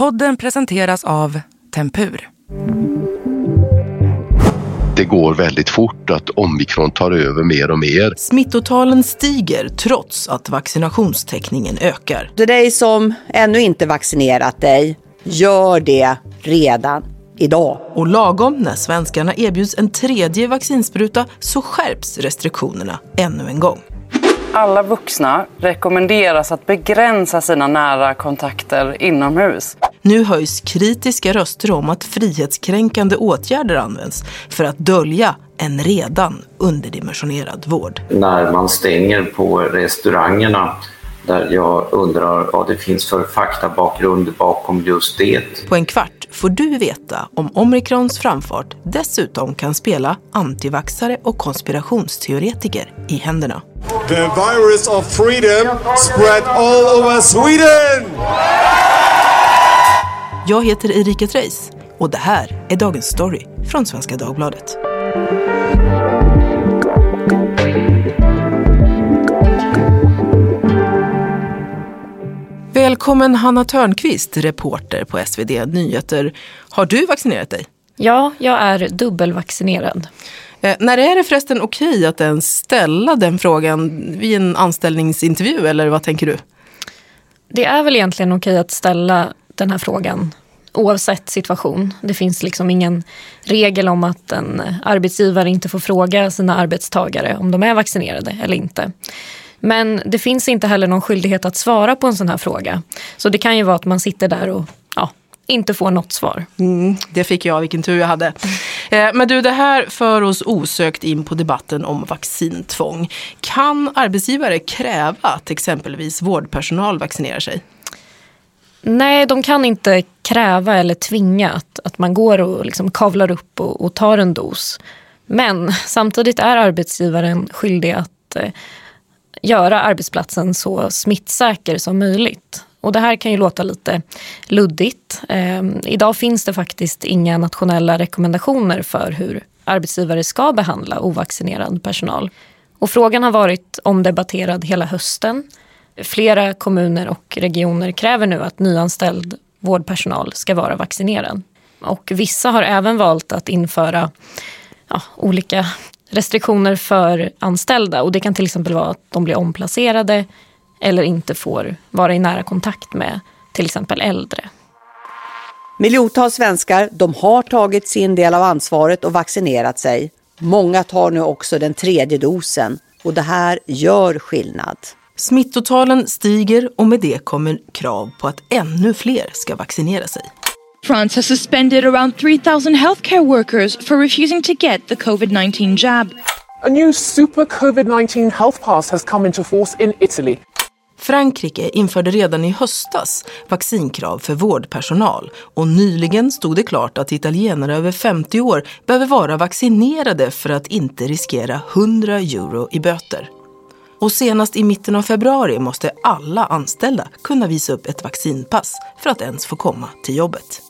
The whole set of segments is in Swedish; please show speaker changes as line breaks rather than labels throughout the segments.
Podden presenteras av Tempur.
Det går väldigt fort att omikron tar över mer och mer.
Smittotalen stiger trots att vaccinationstäckningen ökar.
Till dig som ännu inte vaccinerat dig, gör det redan idag.
Och lagom när svenskarna erbjuds en tredje vaccinspruta så skärps restriktionerna ännu en gång.
Alla vuxna rekommenderas att begränsa sina nära kontakter inomhus.
Nu höjs kritiska röster om att frihetskränkande åtgärder används för att dölja en redan underdimensionerad vård.
När man stänger på restaurangerna där jag undrar vad det finns för faktabakgrund bakom just det.
På en kvart får du veta om omikrons framfart dessutom kan spela antivaxare och konspirationsteoretiker i händerna.
The virus of freedom spread all over Sweden!
Jag heter Erika Treijs och det här är Dagens Story från Svenska Dagbladet. Välkommen Hanna Törnqvist, reporter på SvD Nyheter. Har du vaccinerat dig?
Ja, jag är dubbelvaccinerad.
Eh, när är det förresten okej att ens ställa den frågan vid en anställningsintervju eller vad tänker du?
Det är väl egentligen okej att ställa den här frågan oavsett situation. Det finns liksom ingen regel om att en arbetsgivare inte får fråga sina arbetstagare om de är vaccinerade eller inte. Men det finns inte heller någon skyldighet att svara på en sån här fråga. Så det kan ju vara att man sitter där och ja, inte får något svar.
Mm, det fick jag, vilken tur jag hade. Eh, men du, det här för oss osökt in på debatten om vaccintvång. Kan arbetsgivare kräva att exempelvis vårdpersonal vaccinerar sig?
Nej, de kan inte kräva eller tvinga att, att man går och liksom kavlar upp och, och tar en dos. Men samtidigt är arbetsgivaren skyldig att eh, göra arbetsplatsen så smittsäker som möjligt. Och det här kan ju låta lite luddigt. Eh, idag finns det faktiskt inga nationella rekommendationer för hur arbetsgivare ska behandla ovaccinerad personal. Och frågan har varit omdebatterad hela hösten. Flera kommuner och regioner kräver nu att nyanställd vårdpersonal ska vara vaccinerad. Och vissa har även valt att införa ja, olika restriktioner för anställda. Och det kan till exempel vara att de blir omplacerade eller inte får vara i nära kontakt med till exempel äldre.
Miljontals svenskar de har tagit sin del av ansvaret och vaccinerat sig. Många tar nu också den tredje dosen och det här gör skillnad.
Smittotalen stiger och med det kommer krav på att ännu fler ska vaccinera sig.
France has suspended around 3,000 healthcare workers for refusing to get the COVID 19 jab.
A new super COVID 19 health pass has come into force in Italy.
Frankrike införde redan i höstas vaccinkrav för vårdpersonal och nyligen stod det klart att italienare över 50 år behöver vara vaccinerade för att inte riskera 100 euro i böter. Och senast i mitten av februari måste alla anställda kunna visa upp ett vaccinpass för att ens få komma till jobbet.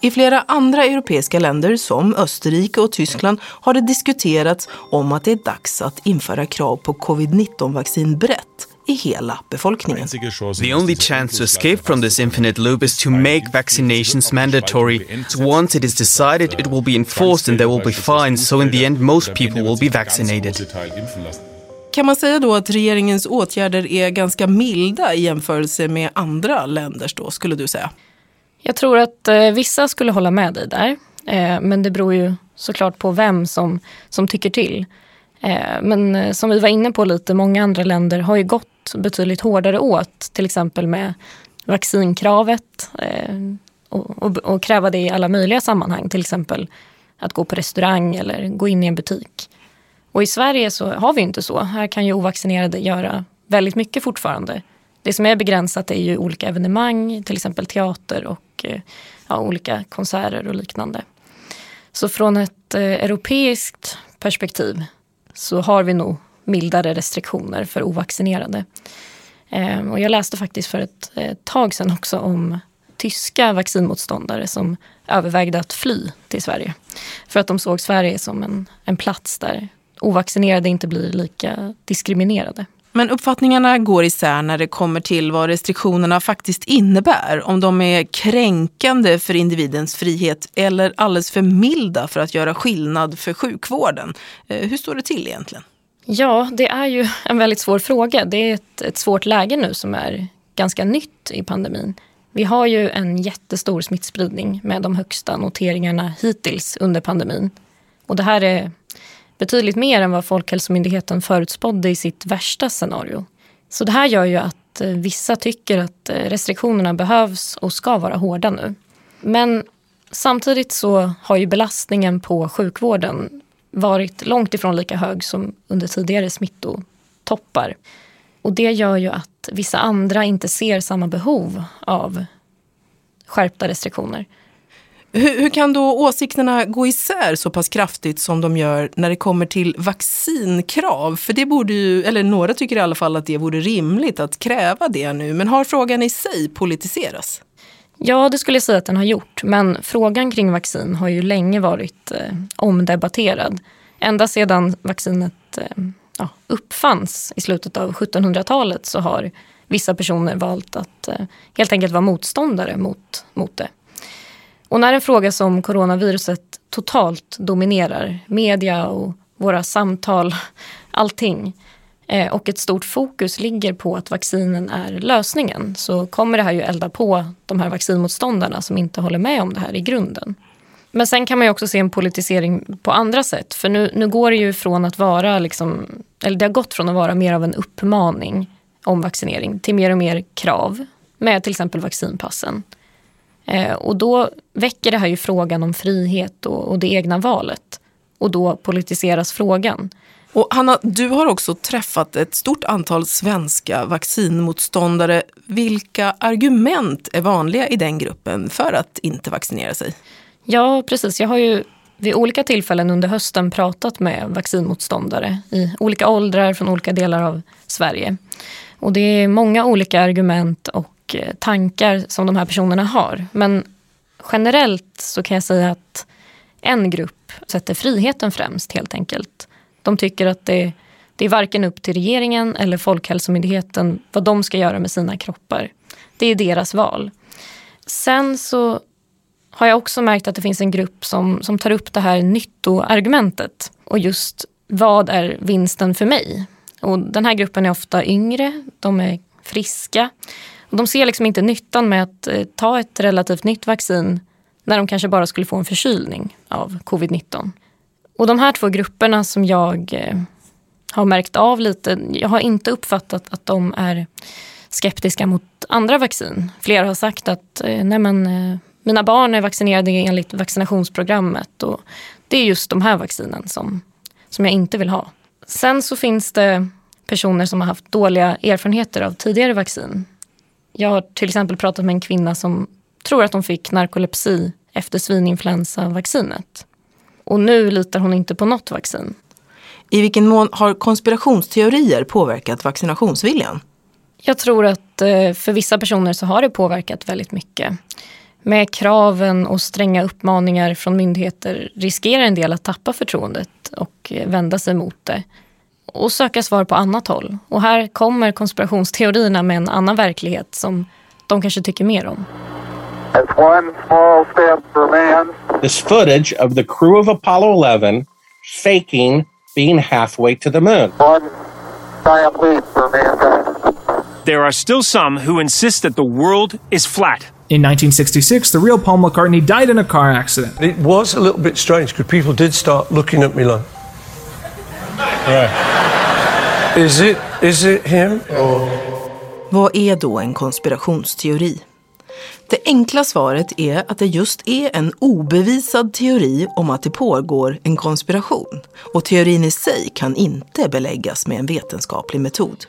I flera andra europeiska länder som Österrike och Tyskland har det diskuterats om att det är dags att införa krav på covid-19-vaccin brett i hela befolkningen.
The only chance to escape from this infinite loop is to make vaccinations mandatory. Once it is decided, it will be enforced and there will be fines, so in the end most people will be vaccinated.
Kan man säga då att regeringens åtgärder är ganska milda i jämförelse med andra länders då, skulle du säga?
Jag tror att eh, vissa skulle hålla med dig där. Eh, men det beror ju såklart på vem som, som tycker till. Eh, men eh, som vi var inne på lite, många andra länder har ju gått betydligt hårdare åt. Till exempel med vaccinkravet eh, och, och, och kräva det i alla möjliga sammanhang. Till exempel att gå på restaurang eller gå in i en butik. Och i Sverige så har vi inte så. Här kan ju ovaccinerade göra väldigt mycket fortfarande. Det som är begränsat är ju olika evenemang, till exempel teater och eh, ja, olika konserter och liknande. Så från ett eh, europeiskt perspektiv så har vi nog mildare restriktioner för ovaccinerade. Eh, och jag läste faktiskt för ett eh, tag sedan också om tyska vaccinmotståndare som övervägde att fly till Sverige. För att de såg Sverige som en, en plats där ovaccinerade inte blir lika diskriminerade.
Men uppfattningarna går isär när det kommer till vad restriktionerna faktiskt innebär. Om de är kränkande för individens frihet eller alldeles för milda för att göra skillnad för sjukvården. Eh, hur står det till egentligen?
Ja, det är ju en väldigt svår fråga. Det är ett, ett svårt läge nu som är ganska nytt i pandemin. Vi har ju en jättestor smittspridning med de högsta noteringarna hittills under pandemin. Och det här är betydligt mer än vad Folkhälsomyndigheten förutspådde i sitt värsta scenario. Så det här gör ju att eh, vissa tycker att eh, restriktionerna behövs och ska vara hårda nu. Men samtidigt så har ju belastningen på sjukvården varit långt ifrån lika hög som under tidigare smittotoppar. Och det gör ju att vissa andra inte ser samma behov av skärpta restriktioner.
Hur, hur, kan då åsikterna gå isär så pass kraftigt som de gör när det kommer till vaccinkrav? För det borde ju, eller några tycker i alla fall att det vore rimligt att kräva det nu. Men har frågan i sig politiserats?
Ja, det skulle jag säga att den har gjort. Men frågan kring vaccin har ju länge varit eh, omdebatterad. Ända sedan vaccinet eh, ja, uppfanns i slutet av 1700-talet så har vissa personer valt att eh, helt enkelt vara motståndare mot, mot det. Och när en fråga som coronaviruset totalt dominerar media och våra samtal, allting eh, och ett stort fokus ligger på att vaccinen är lösningen så kommer det här ju elda på de här vaccinmotståndarna som inte håller med om det här i grunden. Men sen kan man ju också se en politisering på andra sätt. För nu, nu går det ju från att vara, liksom, eller det har gått från att vara mer av en uppmaning om vaccinering till mer och mer krav med till exempel vaccinpassen. Eh, och då väcker det här ju frågan om frihet och, och det egna valet. Och då politiseras frågan.
Och Hanna, du har också träffat ett stort antal svenska vaccinmotståndare. Vilka argument är vanliga i den gruppen för att inte vaccinera sig?
Ja, precis. Jag har ju vid olika tillfällen under hösten pratat med vaccinmotståndare i olika åldrar från olika delar av Sverige. Och det är många olika argument och Eh, tankar som de här personerna har. Men generellt så kan jag säga att en grupp sätter friheten främst helt enkelt. De tycker att det, det är varken upp till regeringen eller Folkhälsomyndigheten vad de ska göra med sina kroppar. Det är deras val. Sen så har jag också märkt att det finns en grupp som, som tar upp det här nyttoargumentet. Och just vad är vinsten för mig? Och den här gruppen är ofta yngre, de är friska. De ser liksom inte nyttan med att eh, ta ett relativt nytt vaccin när de kanske bara skulle få en förkylning av covid-19. Och de här två grupperna som jag eh, har märkt av lite, jag har inte uppfattat att de är skeptiska mot andra vaccin. Flera har sagt att eh, nej men, mina barn är vaccinerade enligt vaccinationsprogrammet och det är just de här vaccinen som, som jag inte vill ha. Sen så finns det personer som har haft dåliga erfarenheter av tidigare vaccin. Jag har till exempel pratat med en kvinna som tror att hon fick narkolepsi efter svininfluensavaccinet. Och nu litar hon inte på något vaccin.
I vilken mån har konspirationsteorier påverkat vaccinationsviljan?
Jag tror att eh, för vissa personer så har det påverkat väldigt mycket. Med kraven och stränga uppmaningar från myndigheter riskerar en del att tappa förtroendet och eh, vända sig mot det och söka svar på annat håll. Och här kommer konspirationsteorierna med en annan verklighet som de kanske tycker mer om.
This footage of the crew of Apollo 11 faking being halfway to the moon.
There are still some who insist that the world is flat.
In 1966, the real Paul McCartney died in a car accident.
It was a little bit strange because people did start looking at me like, right. Is it, is it him? Or...
Vad är då en konspirationsteori? Det enkla svaret är att det just är en obevisad teori om att det pågår en konspiration. Och teorin i sig kan inte beläggas med en vetenskaplig metod.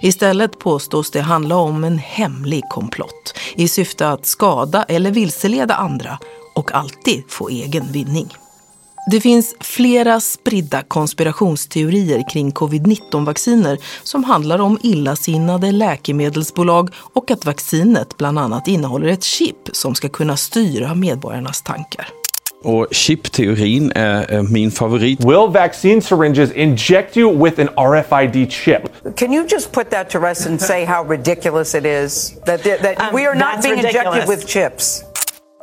Istället påstås det handla om en hemlig komplott i syfte att skada eller vilseleda andra och alltid få egen vinning. Det finns flera spridda konspirationsteorier kring covid-19-vacciner som handlar om illasinnade läkemedelsbolag och att vaccinet bland annat innehåller ett chip som ska kunna styra medborgarnas tankar.
Och chipteorin är min favorit.
Will vaccine syringes inject you with an RFID chip?
Can you just put that to rest and say how ridiculous it is that, that um, we are not being ridiculous. injected with chips?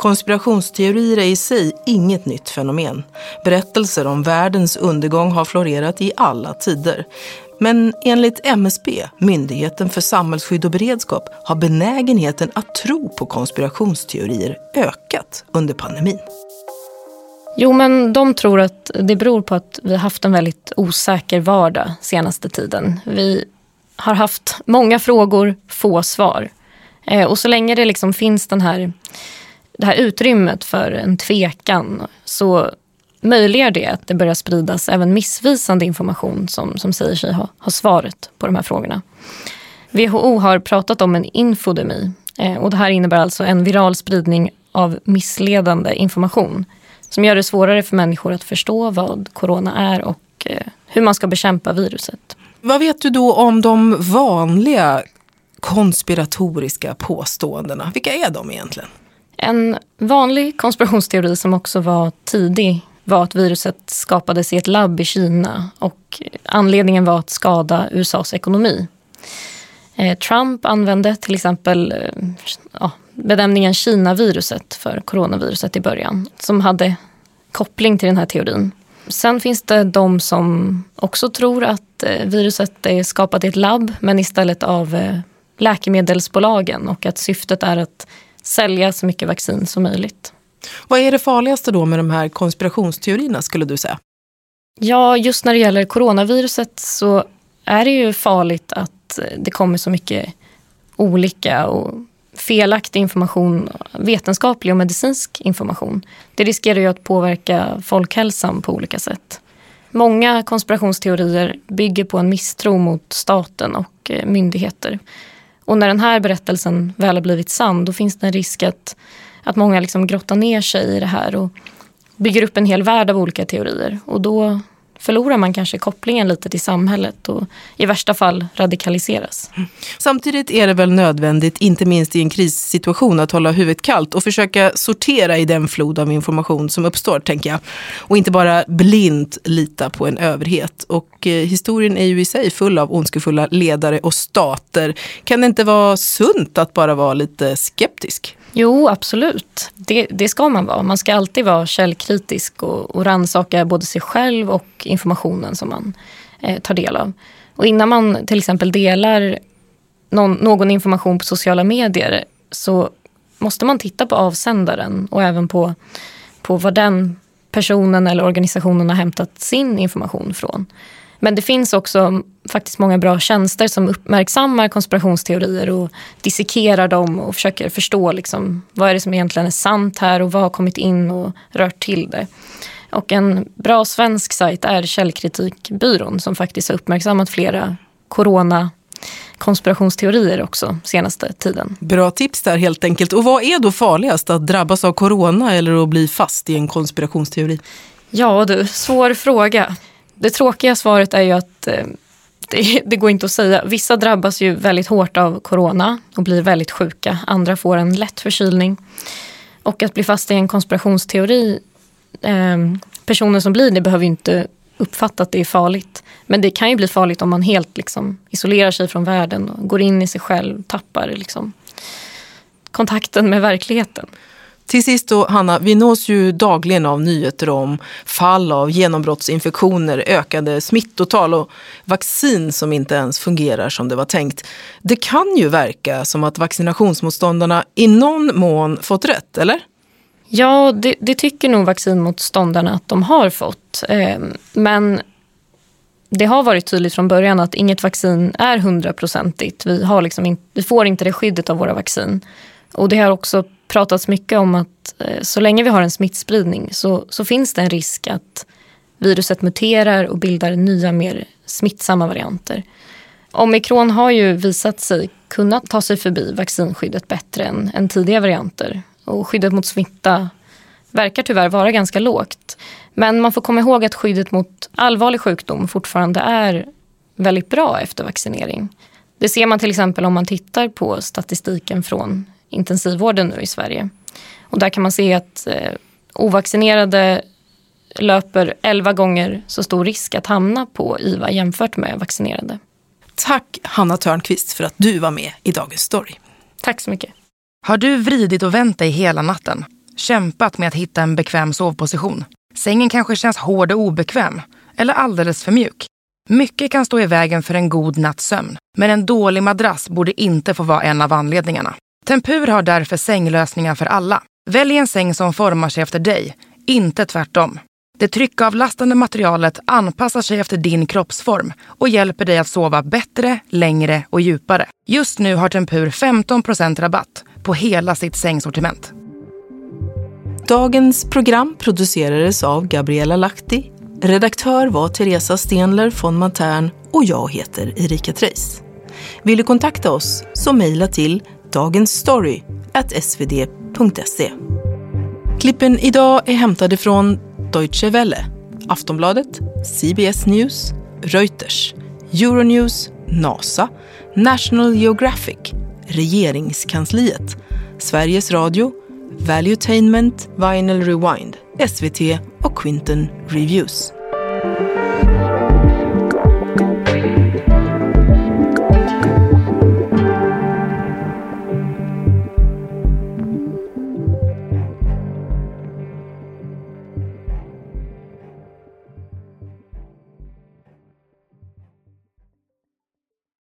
Konspirationsteorier är i sig inget nytt fenomen. Berättelser om världens undergång har florerat i alla tider. Men enligt MSB, Myndigheten för samhällsskydd och beredskap, har benägenheten att tro på konspirationsteorier ökat under pandemin.
Jo, men de tror att det beror på att vi har haft en väldigt osäker vardag senaste tiden. Vi har haft många frågor, få svar. Eh, och så länge det liksom finns den här, det här utrymmet för en tvekan så möjliggör det att det börjar spridas även missvisande information som, som säger sig ha, ha svaret på de här frågorna. WHO har pratat om en infodemi eh, och det här innebär alltså en viral spridning av missledande information som gör det svårare för människor att förstå vad corona är och eh, hur man ska bekämpa viruset.
Vad vet du då om de vanliga konspiratoriska påståendena? Vilka är de egentligen?
En vanlig konspirationsteori som också var tidig var att viruset skapades i ett labb i Kina och anledningen var att skada USAs ekonomi. Eh, Trump använde till exempel eh, ja, benämningen Kina-viruset för coronaviruset i början som hade koppling till den här teorin. Sen finns det de som också tror att eh, viruset är skapat i ett labb men istället av läkemedelsbolagen och att syftet är att sälja så mycket vaccin som möjligt.
Vad är det farligaste då med de här konspirationsteorierna skulle du säga?
Ja, just när det gäller coronaviruset så är det ju farligt att det kommer så mycket olika och felaktig information, vetenskaplig och medicinsk information. Det riskerar ju att påverka folkhälsan på olika sätt. Många konspirationsteorier bygger på en misstro mot staten och eh, myndigheter. Och när den här berättelsen väl har blivit sann, då finns det en risk att att många liksom grottar ner sig i det här och bygger upp en hel värld av olika teorier. Och då förlorar man kanske kopplingen lite till samhället och i värsta fall radikaliseras.
Samtidigt är det väl nödvändigt, inte minst i en krissituation, att hålla huvudet kallt och försöka sortera i den flod av information som uppstår, tänker jag. Och inte bara blint lita på en överhet. Och eh, historien är ju i sig full av ondskefulla ledare och stater. Kan det inte vara sunt att bara vara lite skeptisk?
Jo, absolut. Det, det, ska man vara. Man ska alltid vara källkritisk och, och rannsaka både sig själv och informationen som man eh, tar del av. Och innan man till exempel delar någon, någon, information på sociala medier så måste man titta på avsändaren och även på, på vad den personen eller organisationen har hämtat sin information från. Men det finns också faktiskt många bra tjänster som uppmärksammar konspirationsteorier och dissekerar dem och försöker förstå liksom, vad är det som egentligen är sant här och vad har kommit in och rört till det. Och en bra svensk sajt är Källkritikbyrån som faktiskt har uppmärksammat flera corona konspirationsteorier också senaste tiden.
Bra tips där helt enkelt. Och vad är då farligast, att drabbas av corona eller att bli fast i en konspirationsteori?
Ja du, svår fråga. Det tråkiga svaret är ju att eh, det, det, går inte att säga. Vissa drabbas ju väldigt hårt av corona och blir väldigt sjuka. Andra får en lätt förkylning. Och att bli fast i en konspirationsteori, eh, personer som blir det behöver ju inte uppfatta att det är farligt. Men det kan ju bli farligt om man helt liksom isolerar sig från världen och går in i sig själv, tappar liksom kontakten med verkligheten.
Till sist då, Hanna, vi nås ju dagligen av nyheter om fall av genombrottsinfektioner, ökade smittotal och vaccin som inte ens fungerar som det var tänkt. Det kan ju verka som att vaccinationsmotståndarna i någon mån fått rätt, eller?
Ja, det, det tycker nog vaccinmotståndarna att de har fått. Ehm, men det har varit tydligt från början att inget vaccin är hundraprocentigt. Vi, liksom vi får inte det skyddet av våra vaccin. Och det har också pratats mycket om att eh, så länge vi har en smittspridning så, så finns det en risk att viruset muterar och bildar nya mer smittsamma varianter. Omikron har ju visat sig kunna ta sig förbi vaccinskyddet bättre än, än tidigare varianter. Och skyddet mot smitta verkar tyvärr vara ganska lågt. Men man får komma ihåg att skyddet mot allvarlig sjukdom fortfarande är väldigt bra efter vaccinering. Det ser man till exempel om man tittar på statistiken från intensivvården nu i Sverige. Och där kan man se att eh, ovaccinerade löper 11 gånger så stor risk att hamna på IVA jämfört med vaccinerade.
Tack Hanna Törnqvist för att du var med i Dagens Story.
Tack så mycket.
Har du vridit och vänt dig hela natten? Kämpat med att hitta en bekväm sovposition? Sängen kanske känns hård och obekväm? Eller alldeles för mjuk? Mycket kan stå i vägen för en god natts sömn. Men en dålig madrass borde inte få vara en av anledningarna. Tempur har därför sänglösningar för alla. Välj en säng som formar sig efter dig, inte tvärtom. Det tryckavlastande materialet anpassar sig efter din kroppsform och hjälper dig att sova bättre, längre och djupare. Just nu har Tempur 15% rabatt på hela sitt sängsortiment.
Dagens program producerades av Gabriella Lahti. Redaktör var Teresa Stenler von Matern och jag heter Erika Treis. Vill du kontakta oss så mejla till dagensstory.svd.se. Klippen idag är hämtade från Deutsche Welle, Aftonbladet, CBS News, Reuters, Euronews, NASA, National Geographic, Regeringskansliet, Sveriges Radio, Valuetainment, Vinyl Rewind, SVT och Quinton Reviews.